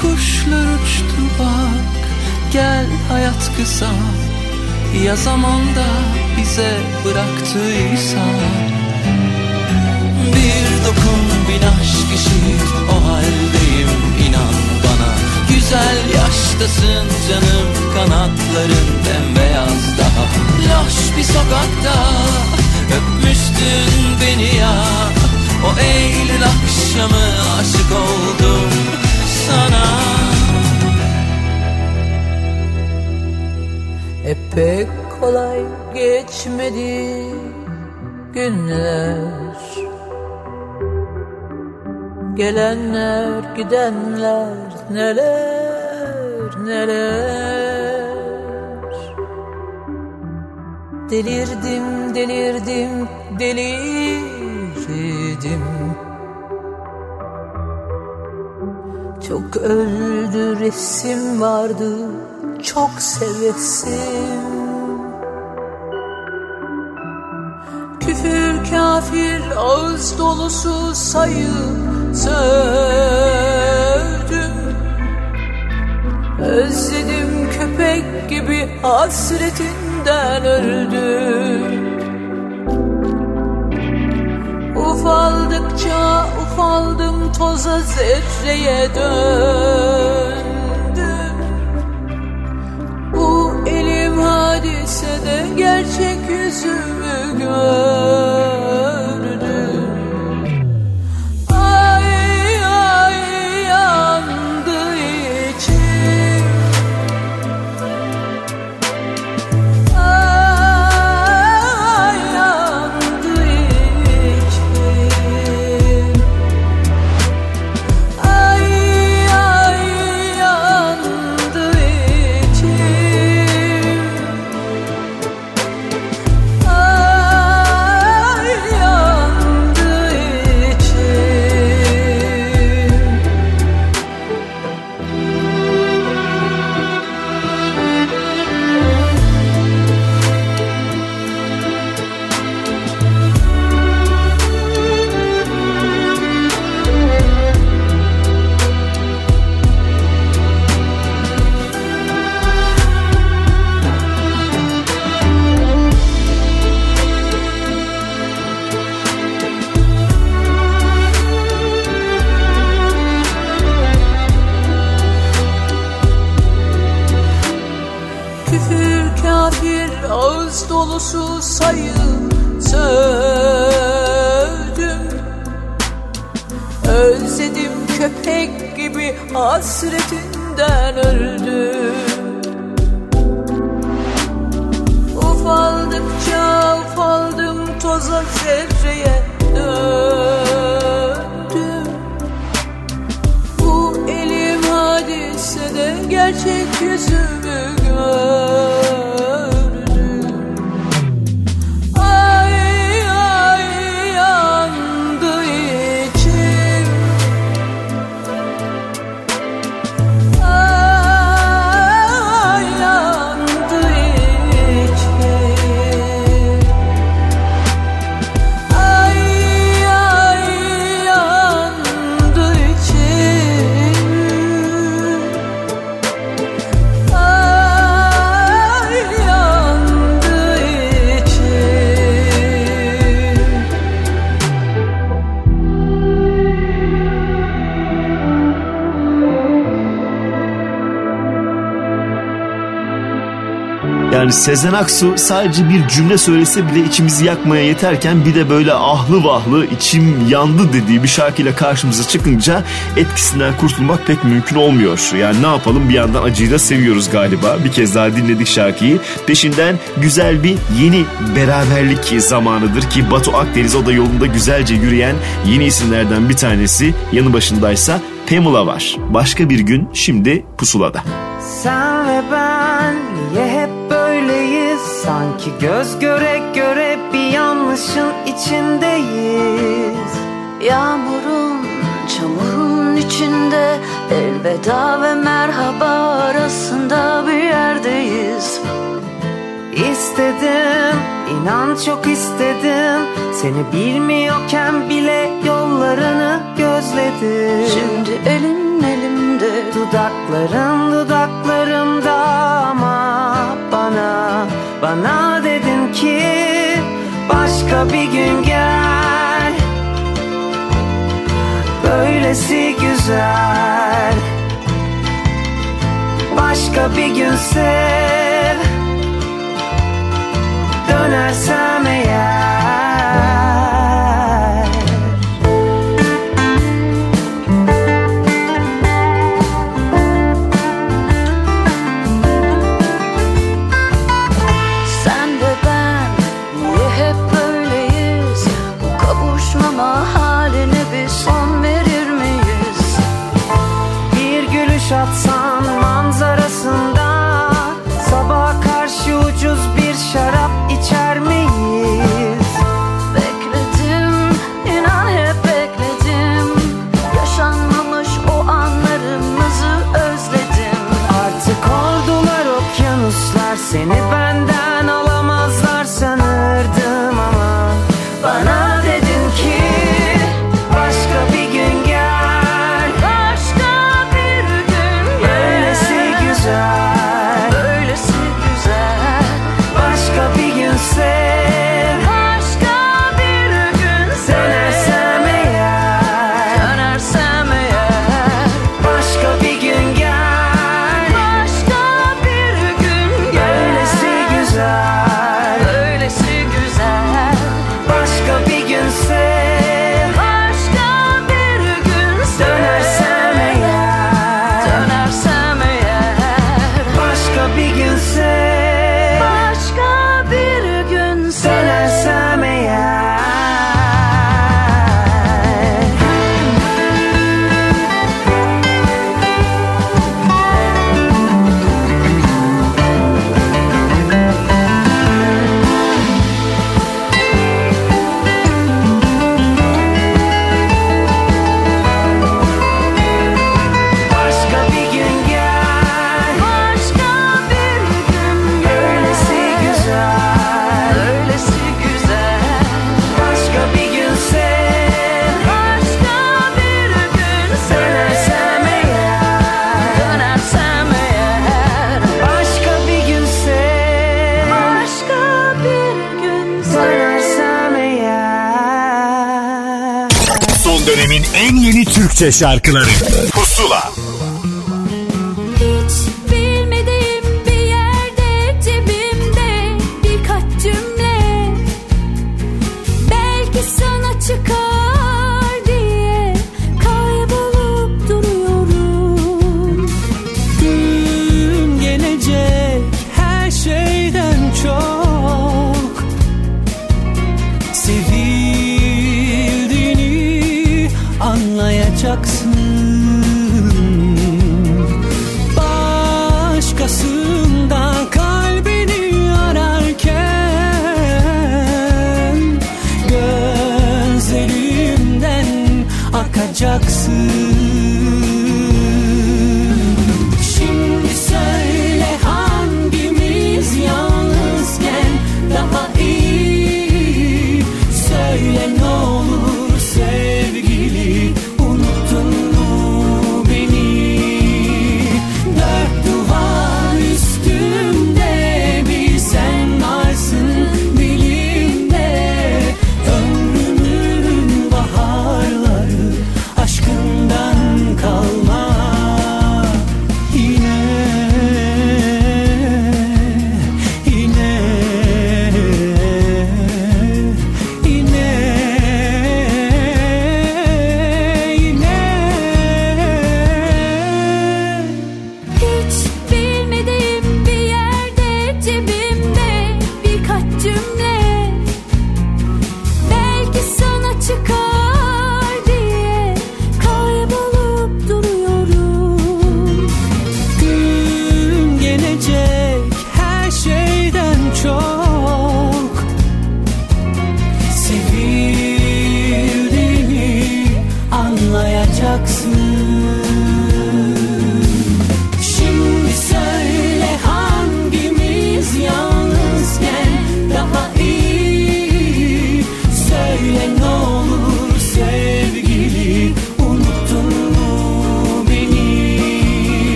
Kuşlar uçtu bak gel hayat kısa. Ya zamanda bize bıraktıysa. Bir dokun bin aşk eşit o haldeyim inan bana Güzel yaştasın canım kanatların bembeyaz daha. Loş bir sokakta öpmüştün beni ya. O Eylül akşamı aşık oldum sana. E pek kolay geçmedi günler. Gelenler gidenler neler neler? Delirdim delirdim delirdim Çok öldü resim vardı çok sevesim Küfür kafir ağız dolusu sayıp sövdüm Özledim köpek gibi hasretinden öldüm Ufaldıkça ufaldım toza zerreye döndüm. Bu elim hadisede gerçek yüzümü gördü hasretinden öldüm Ufaldıkça ufaldım toza zerreye döndüm. Bu elim hadisede gerçek yüzümü gördüm Yani Sezen Aksu sadece bir cümle söylese bile içimizi yakmaya yeterken bir de böyle ahlı vahlı içim yandı dediği bir şarkıyla karşımıza çıkınca etkisinden kurtulmak pek mümkün olmuyor. Yani ne yapalım bir yandan acıyı da seviyoruz galiba. Bir kez daha dinledik şarkıyı. Peşinden güzel bir yeni beraberlik zamanıdır ki Batu Akdeniz o da yolunda güzelce yürüyen yeni isimlerden bir tanesi. Yanı başındaysa Pamela var. Başka bir gün şimdi pusulada. Sen ve ben Sanki göz göre göre bir yanlışın içindeyiz. Yağmurun, çamurun içinde Elveda ve merhaba arasında bir yerdeyiz. İstedim, inan çok istedim. Seni bilmiyorken bile yollarını gözledim. Şimdi elin elimde. Dudakların dudaklarımda ama bana Bana dedin ki başka bir gün gel. Böylesi güzel. Başka bir gün sev. Dönersem eğer güzel Türkçe şarkıları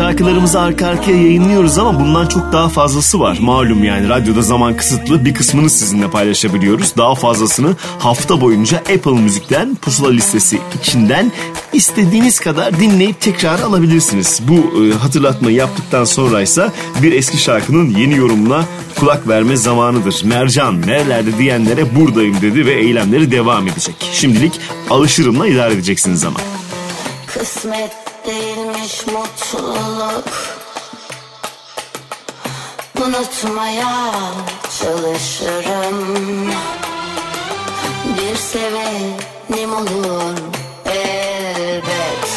şarkılarımızı arka arkaya yayınlıyoruz ama bundan çok daha fazlası var. Malum yani radyoda zaman kısıtlı bir kısmını sizinle paylaşabiliyoruz. Daha fazlasını hafta boyunca Apple Müzik'ten pusula listesi içinden istediğiniz kadar dinleyip tekrar alabilirsiniz. Bu e, hatırlatmayı yaptıktan sonra ise bir eski şarkının yeni yorumuna kulak verme zamanıdır. Mercan nerelerde diyenlere buradayım dedi ve eylemleri devam edecek. Şimdilik alışırımla idare edeceksiniz ama. Kısmet değilmiş mutluluk. Unutmaya çalışırım. Bir sevenim olur elbet.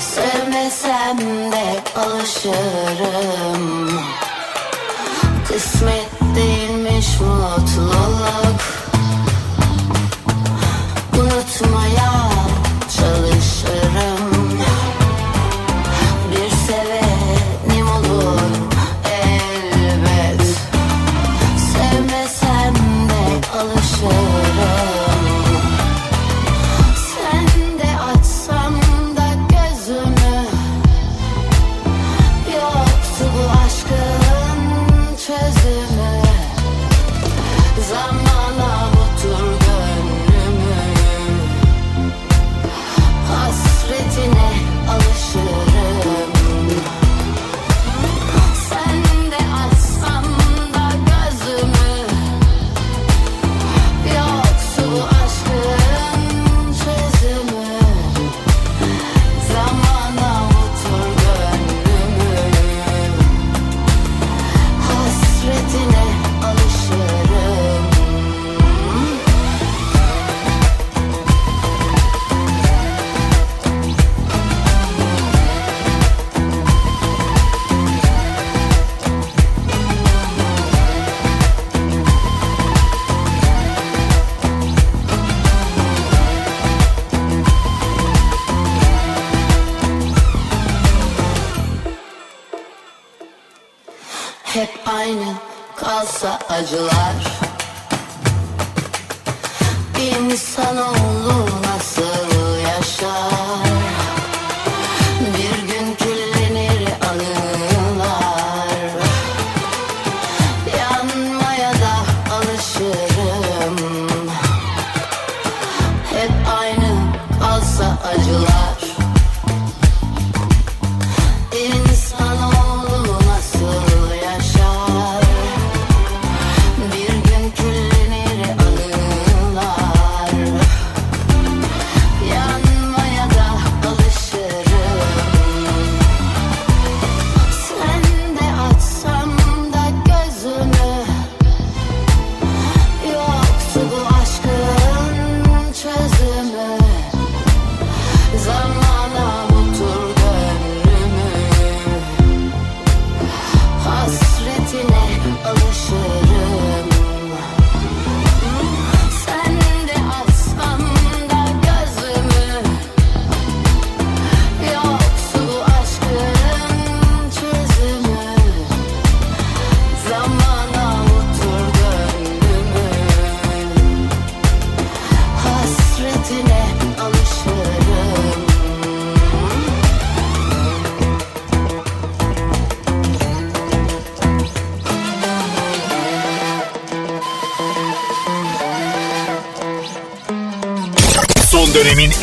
Sevmesem de alışırım.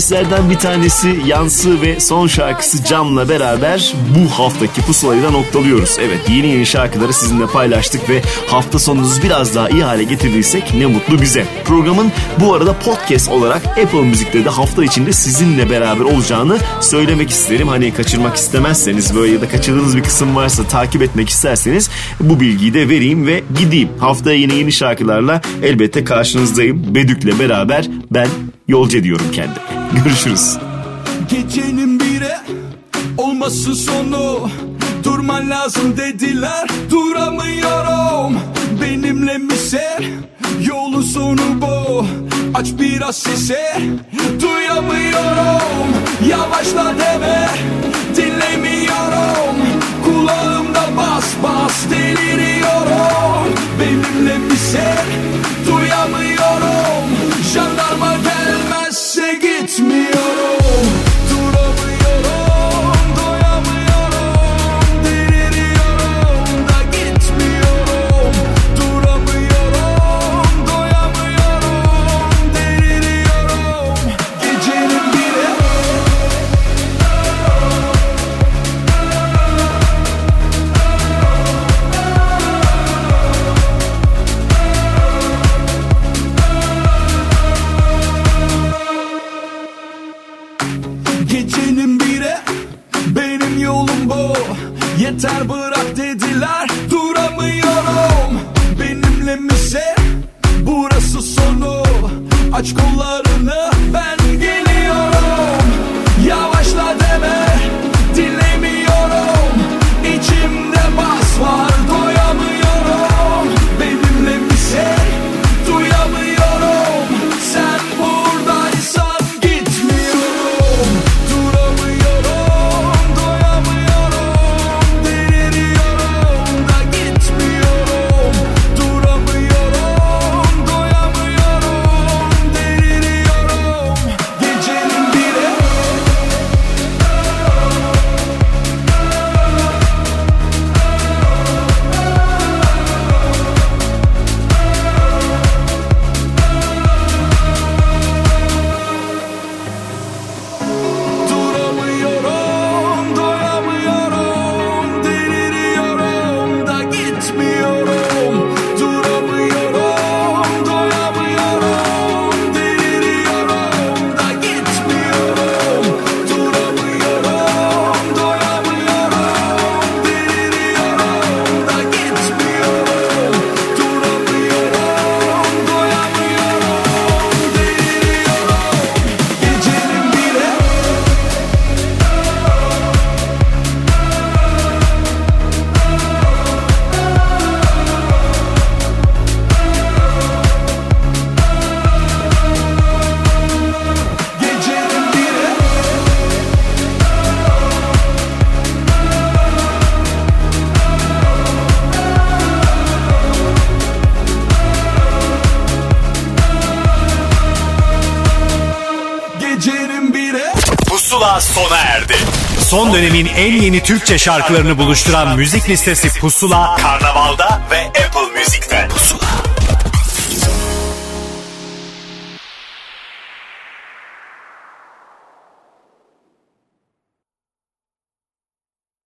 seslerden bir tanesi Yansı ve son şarkısı Cam'la beraber bu haftaki pusulayı da noktalıyoruz. Evet yeni yeni şarkıları sizinle paylaştık ve hafta sonunuzu biraz daha iyi hale getirdiysek ne mutlu bize. Programın bu arada podcast olarak Apple Müzik'te de hafta içinde sizinle beraber olacağını söylemek isterim. Hani kaçırmak istemezseniz böyle ya da kaçırdığınız bir kısım varsa takip etmek isterseniz bu bilgiyi de vereyim ve gideyim. Haftaya yine yeni şarkılarla elbette karşınızdayım. Bedük'le beraber ben yolcu ediyorum kendimi. Görüşürüz. Gecenin biri olmasın sonu. Durman lazım dediler duramıyorum. Benimle misin yolun sonu bu. Aç biraz sesi duyamıyorum. Yavaşla deme. Dönemin en yeni Türkçe şarkılarını buluşturan müzik listesi Pusula, Karnaval'da ve